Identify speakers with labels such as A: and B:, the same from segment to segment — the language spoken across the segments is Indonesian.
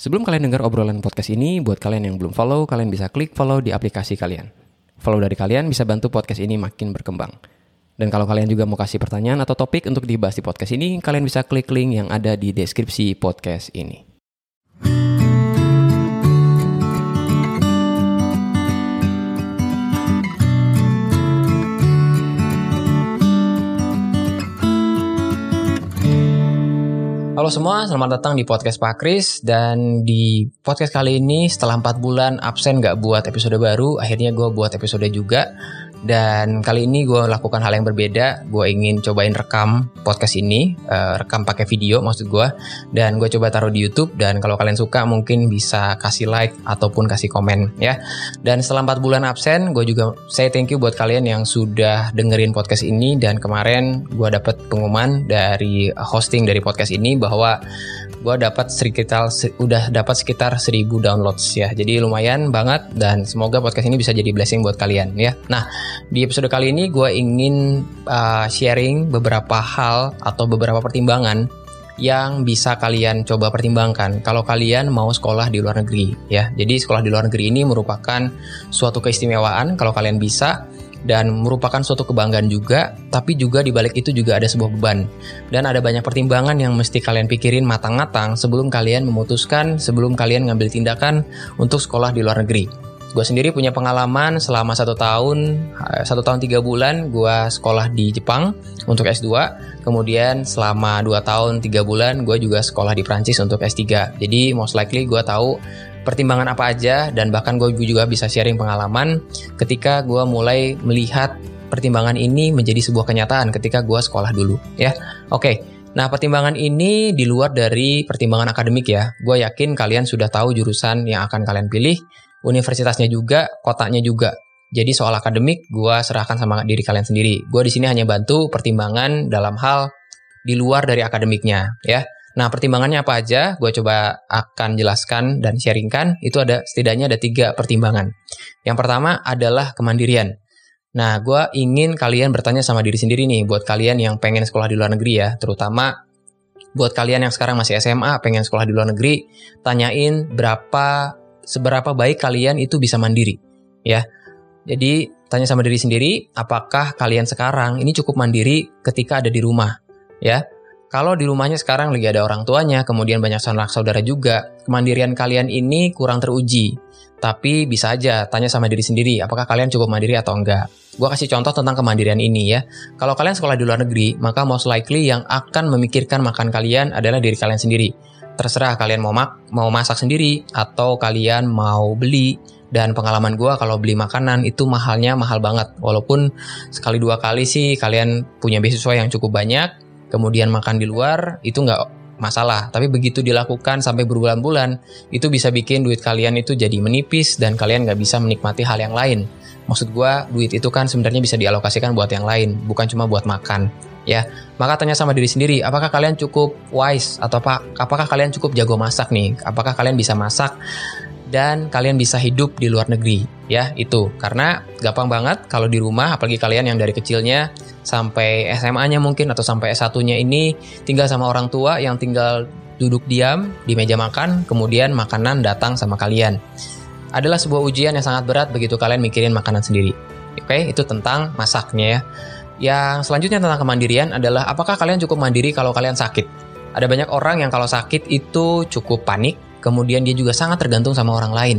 A: Sebelum kalian dengar obrolan podcast ini, buat kalian yang belum follow, kalian bisa klik follow di aplikasi kalian. Follow dari kalian bisa bantu podcast ini makin berkembang. Dan kalau kalian juga mau kasih pertanyaan atau topik untuk dibahas di podcast ini, kalian bisa klik link yang ada di deskripsi podcast ini. Halo semua, selamat datang di podcast Pak Kris. Dan di podcast kali ini setelah 4 bulan absen gak buat episode baru, akhirnya gue buat episode juga dan kali ini gue lakukan hal yang berbeda. Gue ingin cobain rekam podcast ini, uh, rekam pakai video maksud gue. Dan gue coba taruh di YouTube. Dan kalau kalian suka mungkin bisa kasih like ataupun kasih komen ya. Dan setelah 4 bulan absen, gue juga say thank you buat kalian yang sudah dengerin podcast ini. Dan kemarin gue dapet pengumuman dari hosting dari podcast ini bahwa gue dapat sekitar udah dapat sekitar 1000 downloads ya. Jadi lumayan banget dan semoga podcast ini bisa jadi blessing buat kalian ya. Nah, di episode kali ini gue ingin uh, sharing beberapa hal atau beberapa pertimbangan yang bisa kalian coba pertimbangkan kalau kalian mau sekolah di luar negeri ya. Jadi sekolah di luar negeri ini merupakan suatu keistimewaan kalau kalian bisa dan merupakan suatu kebanggaan juga, tapi juga di balik itu juga ada sebuah beban. Dan ada banyak pertimbangan yang mesti kalian pikirin matang-matang sebelum kalian memutuskan, sebelum kalian ngambil tindakan untuk sekolah di luar negeri. Gue sendiri punya pengalaman selama satu tahun, eh, satu tahun tiga bulan gue sekolah di Jepang untuk S2. Kemudian selama dua tahun tiga bulan gue juga sekolah di Prancis untuk S3. Jadi most likely gue tahu pertimbangan apa aja dan bahkan gue juga bisa sharing pengalaman ketika gue mulai melihat pertimbangan ini menjadi sebuah kenyataan ketika gue sekolah dulu ya. Oke nah pertimbangan ini di luar dari pertimbangan akademik ya. Gue yakin kalian sudah tahu jurusan yang akan kalian pilih universitasnya juga kotanya juga. Jadi soal akademik gue serahkan sama diri kalian sendiri. Gue di sini hanya bantu pertimbangan dalam hal di luar dari akademiknya ya Nah, pertimbangannya apa aja? Gue coba akan jelaskan dan sharingkan. Itu ada setidaknya ada tiga pertimbangan. Yang pertama adalah kemandirian. Nah, gue ingin kalian bertanya sama diri sendiri nih, buat kalian yang pengen sekolah di luar negeri ya, terutama buat kalian yang sekarang masih SMA, pengen sekolah di luar negeri, tanyain berapa, seberapa baik kalian itu bisa mandiri, ya. Jadi, tanya sama diri sendiri, apakah kalian sekarang ini cukup mandiri ketika ada di rumah, ya kalau di rumahnya sekarang lagi ada orang tuanya, kemudian banyak sanak saudara juga, kemandirian kalian ini kurang teruji. Tapi bisa aja tanya sama diri sendiri, apakah kalian cukup mandiri atau enggak. Gue kasih contoh tentang kemandirian ini ya. Kalau kalian sekolah di luar negeri, maka most likely yang akan memikirkan makan kalian adalah diri kalian sendiri. Terserah kalian mau mak mau masak sendiri atau kalian mau beli dan pengalaman gue kalau beli makanan itu mahalnya mahal banget walaupun sekali dua kali sih kalian punya beasiswa yang cukup banyak kemudian makan di luar itu nggak masalah. Tapi begitu dilakukan sampai berbulan-bulan, itu bisa bikin duit kalian itu jadi menipis dan kalian nggak bisa menikmati hal yang lain. Maksud gue, duit itu kan sebenarnya bisa dialokasikan buat yang lain, bukan cuma buat makan. Ya, maka tanya sama diri sendiri, apakah kalian cukup wise atau apa? Apakah kalian cukup jago masak nih? Apakah kalian bisa masak dan kalian bisa hidup di luar negeri ya itu karena gampang banget kalau di rumah apalagi kalian yang dari kecilnya sampai SMA-nya mungkin atau sampai S1-nya ini tinggal sama orang tua yang tinggal duduk diam di meja makan kemudian makanan datang sama kalian. Adalah sebuah ujian yang sangat berat begitu kalian mikirin makanan sendiri. Oke itu tentang masaknya ya. Yang selanjutnya tentang kemandirian adalah apakah kalian cukup mandiri kalau kalian sakit? Ada banyak orang yang kalau sakit itu cukup panik kemudian dia juga sangat tergantung sama orang lain.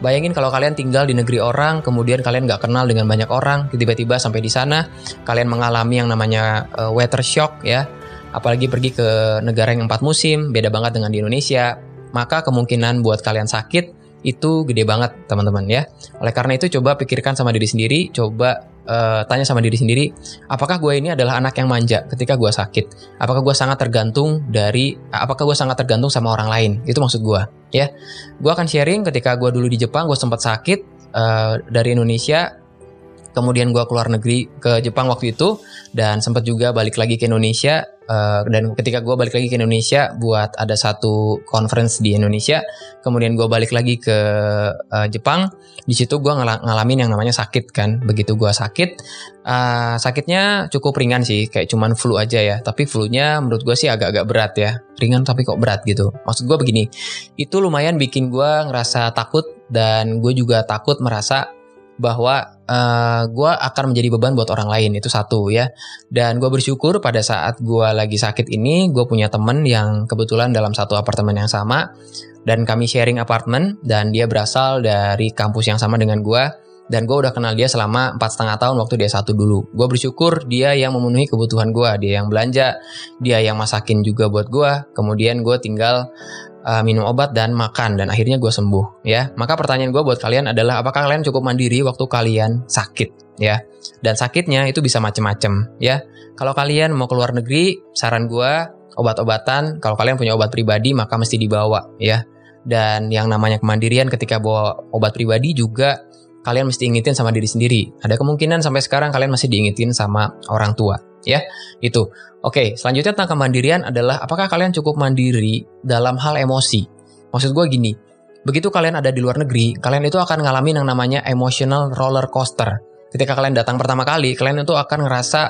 A: Bayangin kalau kalian tinggal di negeri orang, kemudian kalian nggak kenal dengan banyak orang, tiba-tiba sampai di sana, kalian mengalami yang namanya uh, weather shock ya, apalagi pergi ke negara yang empat musim, beda banget dengan di Indonesia, maka kemungkinan buat kalian sakit itu gede banget teman-teman ya. Oleh karena itu coba pikirkan sama diri sendiri, coba uh, tanya sama diri sendiri, apakah gue ini adalah anak yang manja ketika gue sakit? Apakah gue sangat tergantung dari, apakah gue sangat tergantung sama orang lain? Itu maksud gue, ya. Gue akan sharing ketika gue dulu di Jepang, gue sempat sakit uh, dari Indonesia, kemudian gue keluar negeri ke Jepang waktu itu, dan sempat juga balik lagi ke Indonesia uh, dan ketika gue balik lagi ke Indonesia buat ada satu conference di Indonesia kemudian gue balik lagi ke uh, Jepang di situ gue ngal ngalamin yang namanya sakit kan. Begitu gue sakit uh, sakitnya cukup ringan sih kayak cuman flu aja ya. Tapi flu-nya menurut gue sih agak-agak berat ya. Ringan tapi kok berat gitu. Maksud gue begini itu lumayan bikin gue ngerasa takut dan gue juga takut merasa bahwa uh, eh, gue akan menjadi beban buat orang lain itu satu ya. Dan gue bersyukur pada saat gue lagi sakit ini gue punya temen yang kebetulan dalam satu apartemen yang sama dan kami sharing apartemen dan dia berasal dari kampus yang sama dengan gue dan gue udah kenal dia selama empat setengah tahun waktu dia satu dulu. Gue bersyukur dia yang memenuhi kebutuhan gue dia yang belanja dia yang masakin juga buat gue kemudian gue tinggal uh, minum obat dan makan dan akhirnya gue sembuh ya. Maka pertanyaan gue buat kalian adalah apakah kalian cukup mandiri waktu kalian sakit ya? Dan sakitnya itu bisa macem-macem ya. Kalau kalian mau keluar negeri, saran gue obat-obatan. Kalau kalian punya obat pribadi maka mesti dibawa ya. Dan yang namanya kemandirian ketika bawa obat pribadi juga kalian mesti ingetin sama diri sendiri. Ada kemungkinan sampai sekarang kalian masih diingetin sama orang tua ya. Itu. Oke, selanjutnya tentang kemandirian adalah apakah kalian cukup mandiri dalam hal emosi? Maksud gue gini, begitu kalian ada di luar negeri, kalian itu akan ngalamin yang namanya emotional roller coaster. Ketika kalian datang pertama kali, kalian itu akan ngerasa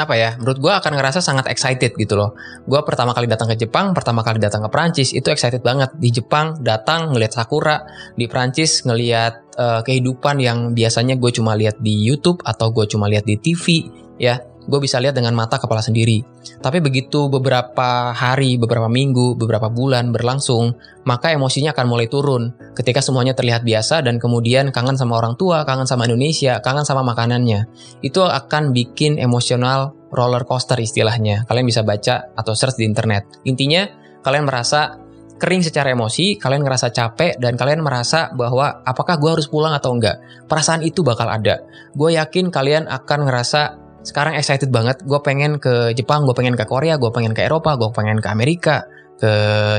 A: apa ya? Menurut gue akan ngerasa sangat excited gitu loh. Gue pertama kali datang ke Jepang, pertama kali datang ke Prancis itu excited banget. Di Jepang datang ngelihat sakura, di Prancis ngelihat uh, kehidupan yang biasanya gue cuma lihat di YouTube atau gue cuma lihat di TV, ya gue bisa lihat dengan mata kepala sendiri. Tapi begitu beberapa hari, beberapa minggu, beberapa bulan berlangsung, maka emosinya akan mulai turun ketika semuanya terlihat biasa dan kemudian kangen sama orang tua, kangen sama Indonesia, kangen sama makanannya. Itu akan bikin emosional roller coaster istilahnya. Kalian bisa baca atau search di internet. Intinya, kalian merasa kering secara emosi, kalian ngerasa capek, dan kalian merasa bahwa apakah gue harus pulang atau enggak. Perasaan itu bakal ada. Gue yakin kalian akan ngerasa sekarang excited banget. Gue pengen ke Jepang gue pengen ke Korea gue pengen ke Eropa gue pengen ke Amerika ke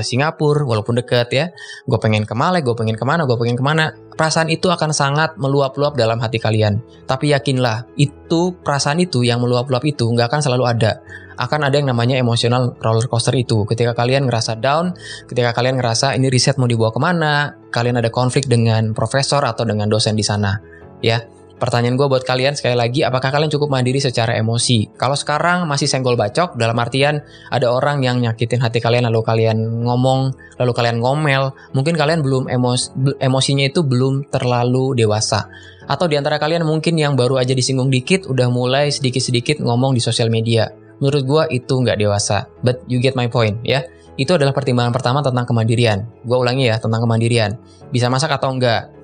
A: Singapura walaupun deket ya. Gue pengen ke Malaysia gue pengen ke mana gue pengen ke mana perasaan itu akan sangat meluap-luap dalam hati kalian. Tapi yakinlah itu perasaan itu yang meluap-luap itu nggak akan selalu ada. Akan ada yang namanya emosional roller coaster itu. Ketika kalian ngerasa down ketika kalian ngerasa ini riset mau dibawa ke mana kalian ada konflik dengan profesor atau dengan dosen di sana ya Pertanyaan gue buat kalian sekali lagi, apakah kalian cukup mandiri secara emosi? Kalau sekarang masih senggol bacok, dalam artian ada orang yang nyakitin hati kalian lalu kalian ngomong, lalu kalian ngomel, mungkin kalian belum emos, emosinya itu belum terlalu dewasa. Atau di antara kalian mungkin yang baru aja disinggung dikit, udah mulai sedikit-sedikit ngomong di sosial media. Menurut gue itu nggak dewasa. But you get my point ya. Itu adalah pertimbangan pertama tentang kemandirian. Gue ulangi ya tentang kemandirian. Bisa masak atau enggak?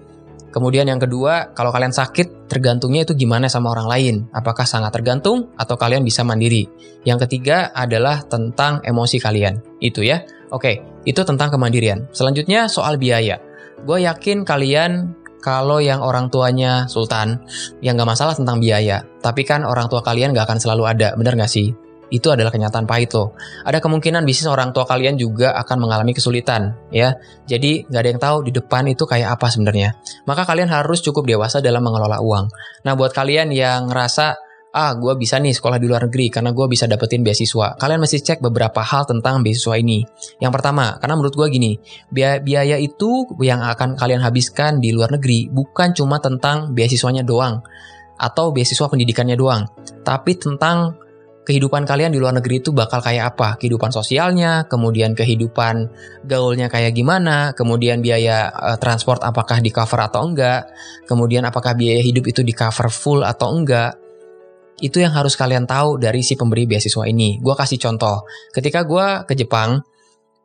A: Kemudian yang kedua, kalau kalian sakit, tergantungnya itu gimana sama orang lain. Apakah sangat tergantung atau kalian bisa mandiri? Yang ketiga adalah tentang emosi kalian. Itu ya. Oke, itu tentang kemandirian. Selanjutnya soal biaya. Gue yakin kalian kalau yang orang tuanya sultan, yang gak masalah tentang biaya. Tapi kan orang tua kalian gak akan selalu ada, bener gak sih? Itu adalah kenyataan pahit loh. Ada kemungkinan bisnis orang tua kalian juga akan mengalami kesulitan, ya. Jadi nggak ada yang tahu di depan itu kayak apa sebenarnya. Maka kalian harus cukup dewasa dalam mengelola uang. Nah, buat kalian yang ngerasa ah gue bisa nih sekolah di luar negeri karena gue bisa dapetin beasiswa. Kalian mesti cek beberapa hal tentang beasiswa ini. Yang pertama, karena menurut gue gini, biaya, biaya itu yang akan kalian habiskan di luar negeri bukan cuma tentang beasiswanya doang atau beasiswa pendidikannya doang, tapi tentang kehidupan kalian di luar negeri itu bakal kayak apa? Kehidupan sosialnya, kemudian kehidupan gaulnya kayak gimana, kemudian biaya uh, transport apakah di cover atau enggak, kemudian apakah biaya hidup itu di cover full atau enggak. Itu yang harus kalian tahu dari si pemberi beasiswa ini. Gue kasih contoh. Ketika gue ke Jepang,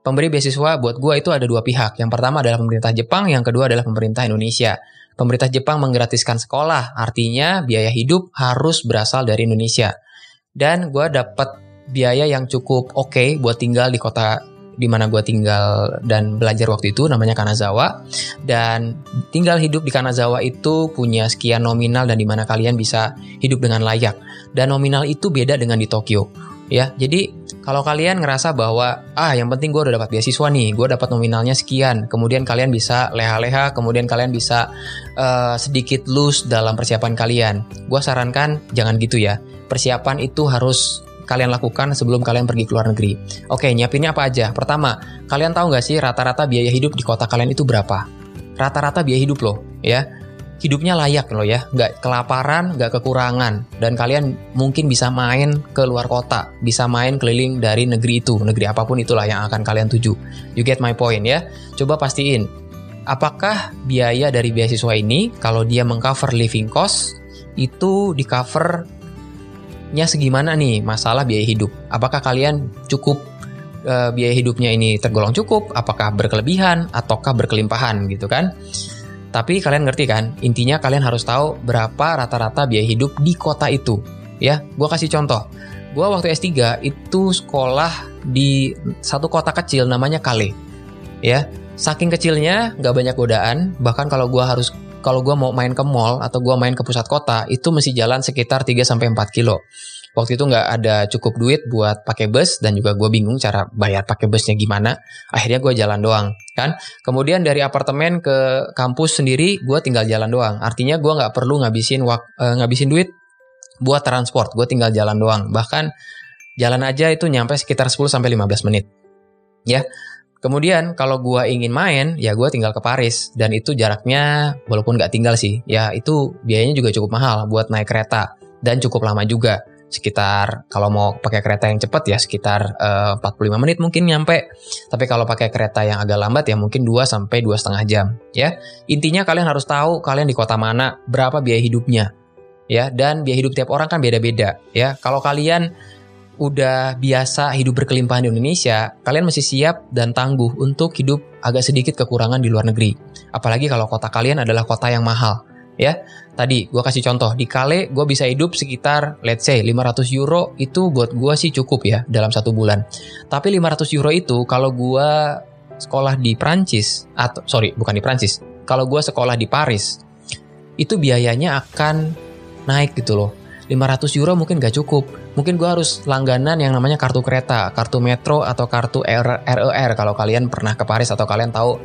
A: pemberi beasiswa buat gue itu ada dua pihak. Yang pertama adalah pemerintah Jepang, yang kedua adalah pemerintah Indonesia. Pemerintah Jepang menggratiskan sekolah, artinya biaya hidup harus berasal dari Indonesia dan gue dapat biaya yang cukup oke okay buat tinggal di kota di mana gue tinggal dan belajar waktu itu namanya Kanazawa. Dan tinggal hidup di Kanazawa itu punya sekian nominal dan di mana kalian bisa hidup dengan layak. Dan nominal itu beda dengan di Tokyo ya. Jadi kalau kalian ngerasa bahwa ah yang penting gue udah dapat beasiswa nih gue dapat nominalnya sekian kemudian kalian bisa leha-leha kemudian kalian bisa uh, sedikit loose dalam persiapan kalian. Gue sarankan jangan gitu ya persiapan itu harus kalian lakukan sebelum kalian pergi ke luar negeri? Oke, nyiapinnya apa aja? Pertama, kalian tahu nggak sih rata-rata biaya hidup di kota kalian itu berapa? Rata-rata biaya hidup loh, ya. Hidupnya layak loh ya, nggak kelaparan, nggak kekurangan, dan kalian mungkin bisa main ke luar kota, bisa main keliling dari negeri itu, negeri apa pun itulah yang akan kalian tuju. You get my point ya? Coba pastiin, apakah biaya dari beasiswa ini kalau dia mengcover living cost itu di cover nya segimana nih masalah biaya hidup? Apakah kalian cukup e, biaya hidupnya ini tergolong cukup? Apakah berkelebihan ataukah berkelimpahan gitu kan? Tapi kalian ngerti kan? Intinya kalian harus tahu berapa rata-rata biaya hidup di kota itu. Ya, gue kasih contoh. Gue waktu S3 itu sekolah di satu kota kecil namanya Kale. Ya, saking kecilnya nggak banyak godaan. Bahkan kalau gue harus kalau gue mau main ke mall atau gue main ke pusat kota itu mesti jalan sekitar 3 sampai 4 kilo. Waktu itu nggak ada cukup duit buat pakai bus dan juga gue bingung cara bayar pakai busnya gimana. Akhirnya gue jalan doang, kan? Kemudian dari apartemen ke kampus sendiri gue tinggal jalan doang. Artinya gue nggak perlu ngabisin wak, uh, ngabisin duit buat transport. Gue tinggal jalan doang. Bahkan jalan aja itu nyampe sekitar 10 sampai 15 menit. Ya, Kemudian kalau gue ingin main, ya gue tinggal ke Paris dan itu jaraknya walaupun nggak tinggal sih, ya itu biayanya juga cukup mahal buat naik kereta dan cukup lama juga. Sekitar kalau mau pakai kereta yang cepat ya sekitar uh, 45 menit mungkin nyampe. Tapi kalau pakai kereta yang agak lambat ya mungkin 2 sampai dua setengah jam. Ya intinya kalian harus tahu kalian di kota mana, berapa biaya hidupnya, ya dan biaya hidup tiap orang kan beda-beda. Ya kalau kalian udah biasa hidup berkelimpahan di Indonesia, kalian masih siap dan tangguh untuk hidup agak sedikit kekurangan di luar negeri. Apalagi kalau kota kalian adalah kota yang mahal. Ya, tadi gue kasih contoh di Kale gue bisa hidup sekitar let's say 500 euro itu buat gue sih cukup ya dalam satu bulan. Tapi 500 euro itu kalau gue sekolah di Prancis atau sorry bukan di Prancis, kalau gue sekolah di Paris itu biayanya akan naik gitu loh 500 euro mungkin gak cukup. Mungkin gue harus langganan yang namanya kartu kereta, kartu metro atau kartu RER kalau kalian pernah ke Paris atau kalian tahu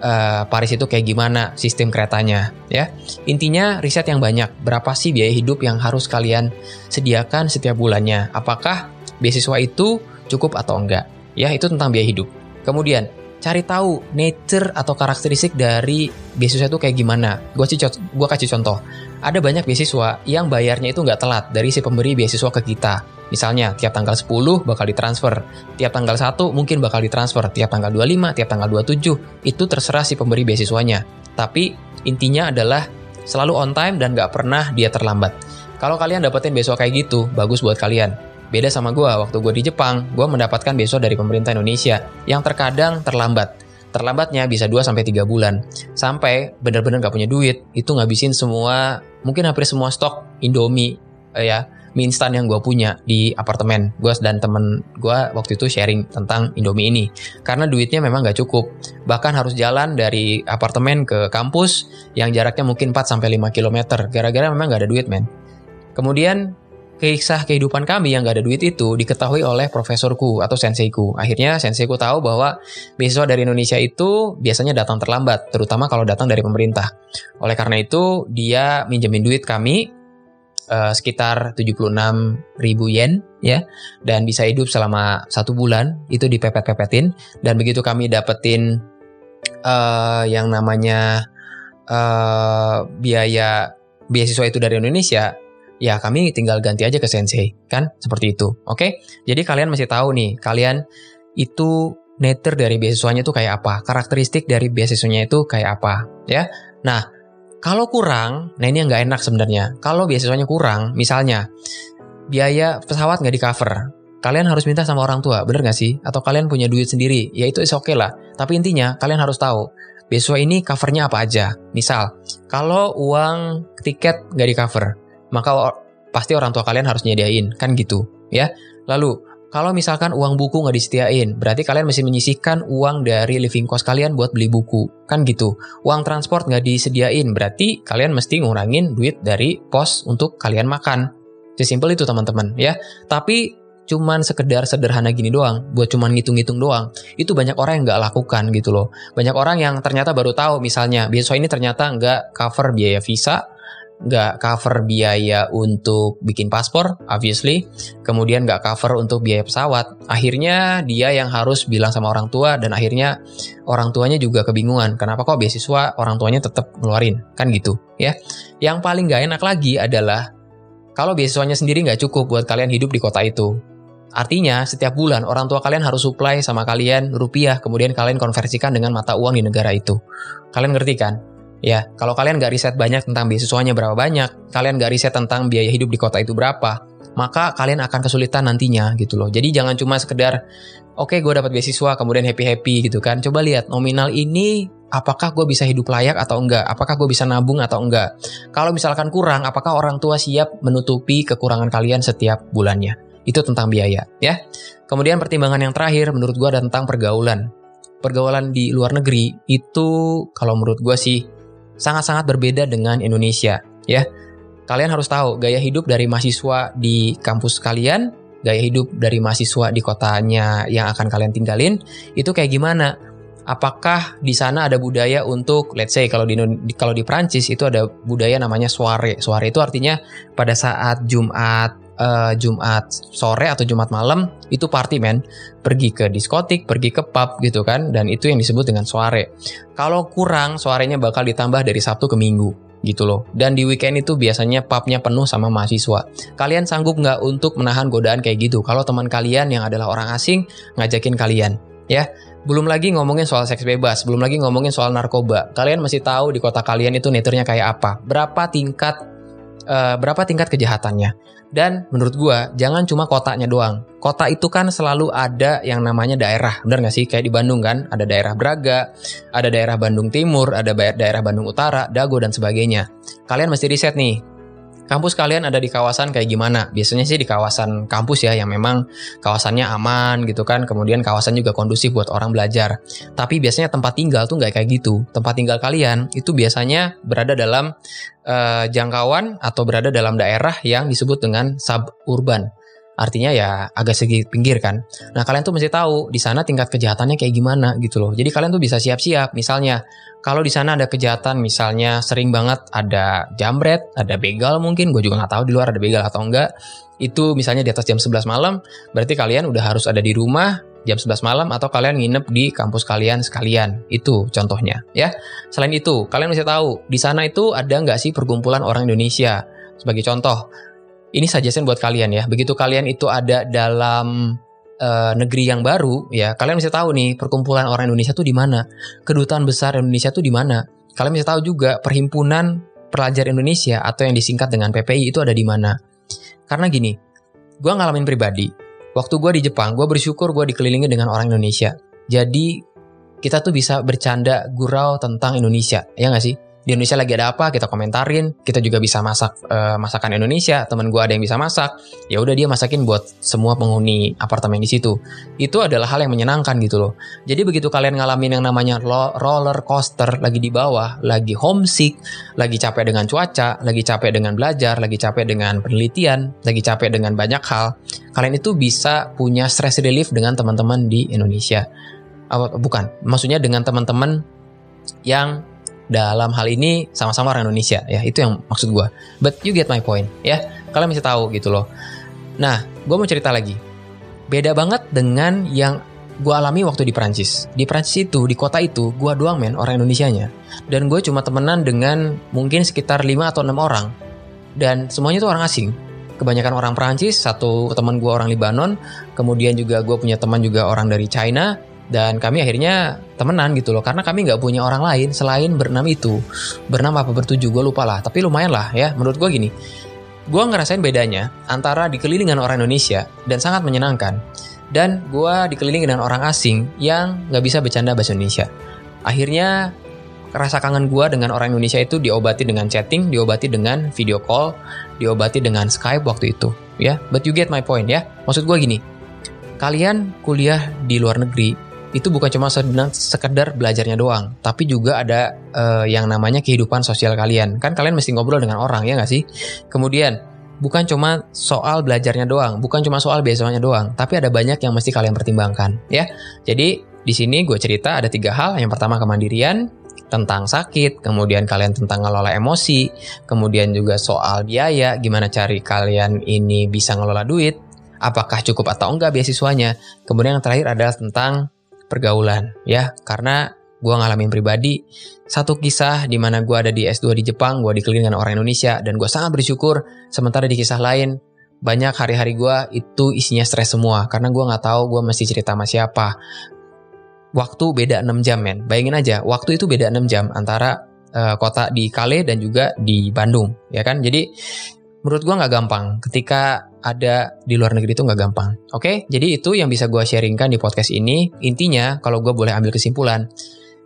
A: uh, Paris itu kayak gimana sistem keretanya ya. Intinya riset yang banyak. Berapa sih biaya hidup yang harus kalian sediakan setiap bulannya? Apakah beasiswa itu cukup atau enggak? Ya, itu tentang biaya hidup. Kemudian, cari tahu nature atau karakteristik dari beasiswa itu kayak gimana. Gue gua kasih contoh ada banyak beasiswa yang bayarnya itu nggak telat dari si pemberi beasiswa ke kita. Misalnya, tiap tanggal 10 bakal ditransfer, tiap tanggal 1 mungkin bakal ditransfer, tiap tanggal 25, tiap tanggal 27, itu terserah si pemberi beasiswanya. Tapi intinya adalah selalu on time dan nggak pernah dia terlambat. Kalau kalian dapetin beasiswa kayak gitu, bagus buat kalian. Beda sama gue, waktu gue di Jepang, gue mendapatkan beasiswa dari pemerintah Indonesia yang terkadang terlambat. Terlambatnya bisa 2 sampai 3 bulan. Sampai benar-benar nggak punya duit, itu ngabisin semua mungkin hampir semua stok Indomie eh, ya mie instan yang gue punya di apartemen gue dan temen gue waktu itu sharing tentang Indomie ini. Karena duitnya memang gak cukup. Bahkan harus jalan dari apartemen ke kampus yang jaraknya mungkin 4 sampai 5 km gara-gara memang gak ada duit men. Kemudian kisah kehidupan kami yang gak ada duit itu diketahui oleh profesorku atau senseiku. Akhirnya senseiku tahu bahwa beasiswa dari Indonesia itu biasanya datang terlambat, terutama kalau datang dari pemerintah. Oleh karena itu, dia minjemin duit kami uh, sekitar 76 ribu yen ya dan bisa hidup selama satu bulan itu dipepet-pepetin dan begitu kami dapetin uh, yang namanya uh, biaya beasiswa itu dari Indonesia ya kami tinggal ganti aja ke sensei, kan? Seperti itu. Oke? Okay? Jadi kalian masih tahu nih, kalian itu nature dari beasiswanya itu kayak apa? Karakteristik dari beasiswanya itu kayak apa, ya? Nah, kalau kurang, nah ini yang nggak enak sebenarnya. Kalau beasiswanya kurang, misalnya biaya pesawat nggak di cover, kalian harus minta sama orang tua, bener nggak sih? Atau kalian punya duit sendiri, ya itu is okay lah. Tapi intinya kalian harus tahu, beasiswa ini covernya apa aja. Misal, kalau uang tiket nggak di cover, maka pasti orang tua kalian harus nyediain, kan gitu, ya. Lalu, kalau misalkan uang buku nggak disediain, berarti kalian mesti menyisihkan uang dari living cost kalian buat beli buku, kan gitu. Uang transport nggak disediain, berarti kalian mesti ngurangin duit dari pos untuk kalian makan. Sesimpel itu teman-teman, ya. Tapi cuman sekedar sederhana gini doang, buat cuman ngitung-ngitung doang, itu banyak orang yang nggak lakukan gitu loh. Banyak orang yang ternyata baru tahu misalnya, beasiswa ini ternyata nggak cover biaya visa, nggak cover biaya untuk bikin paspor, obviously. Kemudian nggak cover untuk biaya pesawat. Akhirnya dia yang harus bilang sama orang tua dan akhirnya orang tuanya juga kebingungan. Kenapa kok beasiswa orang tuanya tetap ngeluarin? Kan gitu ya. Yang paling nggak enak lagi adalah kalau beasiswanya sendiri nggak cukup buat kalian hidup di kota itu. Artinya, setiap bulan orang tua kalian harus supply sama kalian rupiah, kemudian kalian konversikan dengan mata uang di negara itu. Kalian ngerti kan? Ya, kalau kalian nggak riset banyak tentang beasiswanya berapa banyak, kalian nggak riset tentang biaya hidup di kota itu berapa, maka kalian akan kesulitan nantinya gitu loh. Jadi jangan cuma sekedar, oke okay, gue dapat beasiswa kemudian happy happy gitu kan. Coba lihat nominal ini apakah gue bisa hidup layak atau enggak, apakah gue bisa nabung atau enggak. Kalau misalkan kurang, apakah orang tua siap menutupi kekurangan kalian setiap bulannya. Itu tentang biaya ya. Kemudian pertimbangan yang terakhir menurut gue tentang pergaulan. Pergaulan di luar negeri itu kalau menurut gue sih sangat-sangat berbeda dengan Indonesia, ya. Kalian harus tahu gaya hidup dari mahasiswa di kampus kalian, gaya hidup dari mahasiswa di kotanya yang akan kalian tinggalin itu kayak gimana? Apakah di sana ada budaya untuk let's say kalau di kalau di Prancis itu ada budaya namanya soare. Soare itu artinya pada saat Jumat uh, Jumat sore atau Jumat malam itu party men. Pergi ke diskotik pergi ke pub gitu kan. Dan itu yang disebut dengan soare. Kalau kurang soarenya bakal ditambah dari Sabtu ke Minggu gitu loh. Dan di weekend itu biasanya pubnya penuh sama mahasiswa. Kalian sanggup nggak untuk menahan godaan kayak gitu? Kalau teman kalian yang adalah orang asing ngajakin kalian ya. Belum lagi ngomongin soal seks bebas, belum lagi ngomongin soal narkoba. Kalian masih tahu di kota kalian itu neternya kayak apa? Berapa tingkat uh, berapa tingkat kejahatannya? Dan menurut gua jangan cuma kotanya doang. Kota itu kan selalu ada yang namanya daerah, bener gak sih? Kayak di Bandung kan, ada daerah Braga, ada daerah Bandung Timur, ada daerah Bandung Utara, Dago dan sebagainya. Kalian mesti riset nih, kampus kalian ada di kawasan kayak gimana? Biasanya sih di kawasan kampus ya yang memang kawasannya aman gitu kan, kemudian kawasan juga kondusif buat orang belajar. Tapi biasanya tempat tinggal tuh nggak kayak gitu. Tempat tinggal kalian itu biasanya berada dalam uh, jangkauan atau berada dalam daerah yang disebut dengan suburban. Artinya ya agak segi pinggir kan. Nah kalian tuh mesti tahu di sana tingkat kejahatannya kayak gimana gitu loh. Jadi kalian tuh bisa siap-siap. Misalnya kalau di sana ada kejahatan, misalnya sering banget ada jambret, ada begal mungkin. Gue juga nggak tahu di luar ada begal atau enggak. Itu misalnya di atas jam 11 malam, berarti kalian udah harus ada di rumah jam 11 malam atau kalian nginep di kampus kalian sekalian. Itu contohnya ya. Selain itu, kalian mesti tahu di sana itu ada nggak sih perkumpulan orang Indonesia? Sebagai contoh, ini sih buat kalian ya. Begitu kalian itu ada dalam uh, negeri yang baru, ya kalian bisa tahu nih perkumpulan orang Indonesia tuh di mana, kedutaan besar Indonesia tuh di mana. Kalian bisa tahu juga perhimpunan pelajar Indonesia atau yang disingkat dengan PPI itu ada di mana. Karena gini, gue ngalamin pribadi. Waktu gue di Jepang, gue bersyukur gue dikelilingi dengan orang Indonesia. Jadi kita tuh bisa bercanda gurau tentang Indonesia, ya nggak sih? Di Indonesia lagi ada apa? Kita komentarin. Kita juga bisa masak uh, masakan Indonesia. Temen gue ada yang bisa masak. Ya udah dia masakin buat semua penghuni apartemen di situ. Itu adalah hal yang menyenangkan gitu loh. Jadi begitu kalian ngalamin yang namanya roller coaster lagi di bawah lagi homesick lagi capek dengan cuaca lagi capek dengan belajar lagi capek dengan penelitian lagi capek dengan banyak hal kalian itu bisa punya stress relief dengan teman-teman di Indonesia. Bukan. Maksudnya dengan teman-teman yang dalam hal ini sama-sama orang Indonesia ya. Itu yang maksud gue but you get my point ya. Kalian bisa tahu gitu loh. Nah gue mau cerita lagi. Beda banget dengan yang gue alami waktu di Prancis di Prancis itu di kota itu gue doang men orang Indonesia nya dan gue cuma temenan dengan mungkin sekitar 5 atau enam orang. Dan semuanya itu orang asing. Kebanyakan orang Prancis satu teman gue orang Libanon kemudian juga gue punya teman juga orang dari China dan kami akhirnya temenan gitu loh karena kami nggak punya orang lain selain berenam itu. Berenam apa bertujuh gue lupa lah tapi lumayan lah ya menurut gue gini. Gue ngerasain bedanya antara dikelilingi dengan orang Indonesia dan sangat menyenangkan. Dan gue dikelilingi dengan orang asing yang nggak bisa bercanda bahasa Indonesia. Akhirnya rasa kangen gue dengan orang Indonesia itu diobati dengan chatting diobati dengan video call diobati dengan Skype waktu itu ya. But you get my point ya. Maksud gue gini kalian kuliah di luar negeri itu bukan cuma sekedar belajarnya doang, tapi juga ada uh, yang namanya kehidupan sosial kalian. Kan kalian mesti ngobrol dengan orang ya nggak sih? Kemudian bukan cuma soal belajarnya doang, bukan cuma soal beasiswanya doang, tapi ada banyak yang mesti kalian pertimbangkan ya. Jadi di sini gue cerita ada tiga hal. Yang pertama kemandirian, tentang sakit, kemudian kalian tentang ngelola emosi, kemudian juga soal biaya, gimana cari kalian ini bisa ngelola duit, apakah cukup atau enggak beasiswanya. Kemudian yang terakhir adalah tentang pergaulan, ya, karena gue ngalamin pribadi satu kisah di mana gue ada di S2 di Jepang, gue dikelilingi dengan orang Indonesia dan gue sangat bersyukur. Sementara di kisah lain banyak hari-hari gue itu isinya stres semua karena gue nggak tahu gue mesti cerita sama siapa. Waktu beda 6 jam men, bayangin aja waktu itu beda 6 jam antara uh, kota di Kale dan juga di Bandung, ya kan? Jadi menurut gue nggak gampang ketika ada di luar negeri itu nggak gampang. Oke, okay? jadi itu yang bisa gue sharingkan di podcast ini. Intinya kalau gue boleh ambil kesimpulan,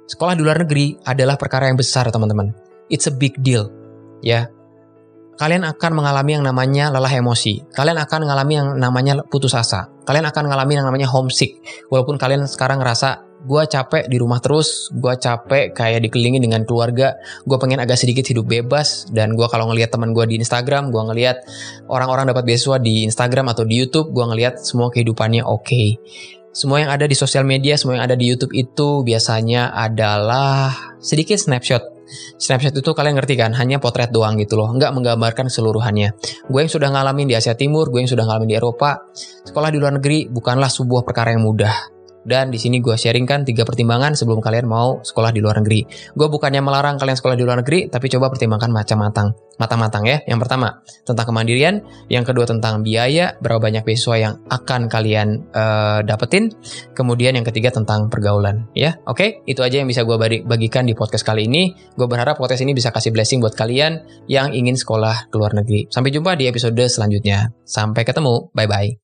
A: sekolah di luar negeri adalah perkara yang besar teman-teman. It's a big deal. Ya. Kalian akan mengalami yang namanya lelah emosi. Kalian akan mengalami yang namanya putus asa. Kalian akan mengalami yang namanya homesick. Walaupun kalian sekarang ngerasa gue capek di rumah terus, gue capek kayak dikelilingi dengan keluarga, gue pengen agak sedikit hidup bebas, dan gue kalau ngelihat teman gue di Instagram, gue ngelihat orang-orang dapat beasiswa di Instagram atau di YouTube, gue ngelihat semua kehidupannya oke. Okay. Semua yang ada di sosial media, semua yang ada di YouTube itu biasanya adalah sedikit snapshot. Snapshot itu kalian ngerti kan, hanya potret doang gitu loh, nggak menggambarkan seluruhannya. Gue yang sudah ngalamin di Asia Timur, gue yang sudah ngalamin di Eropa, sekolah di luar negeri bukanlah sebuah perkara yang mudah dan di sini gue sharingkan tiga pertimbangan sebelum kalian mau sekolah di luar negeri. Gue bukannya melarang kalian sekolah di luar negeri, tapi coba pertimbangkan macam-matang. Matang-matang ya. Yang pertama, tentang kemandirian. Yang kedua, tentang biaya, berapa banyak beasiswa yang akan kalian uh, dapetin. Kemudian yang ketiga, tentang pergaulan. Ya, oke? Okay? Itu aja yang bisa gue bagikan di podcast kali ini. Gue berharap podcast ini bisa kasih blessing buat kalian yang ingin sekolah ke luar negeri. Sampai jumpa di episode selanjutnya. Sampai ketemu. Bye-bye.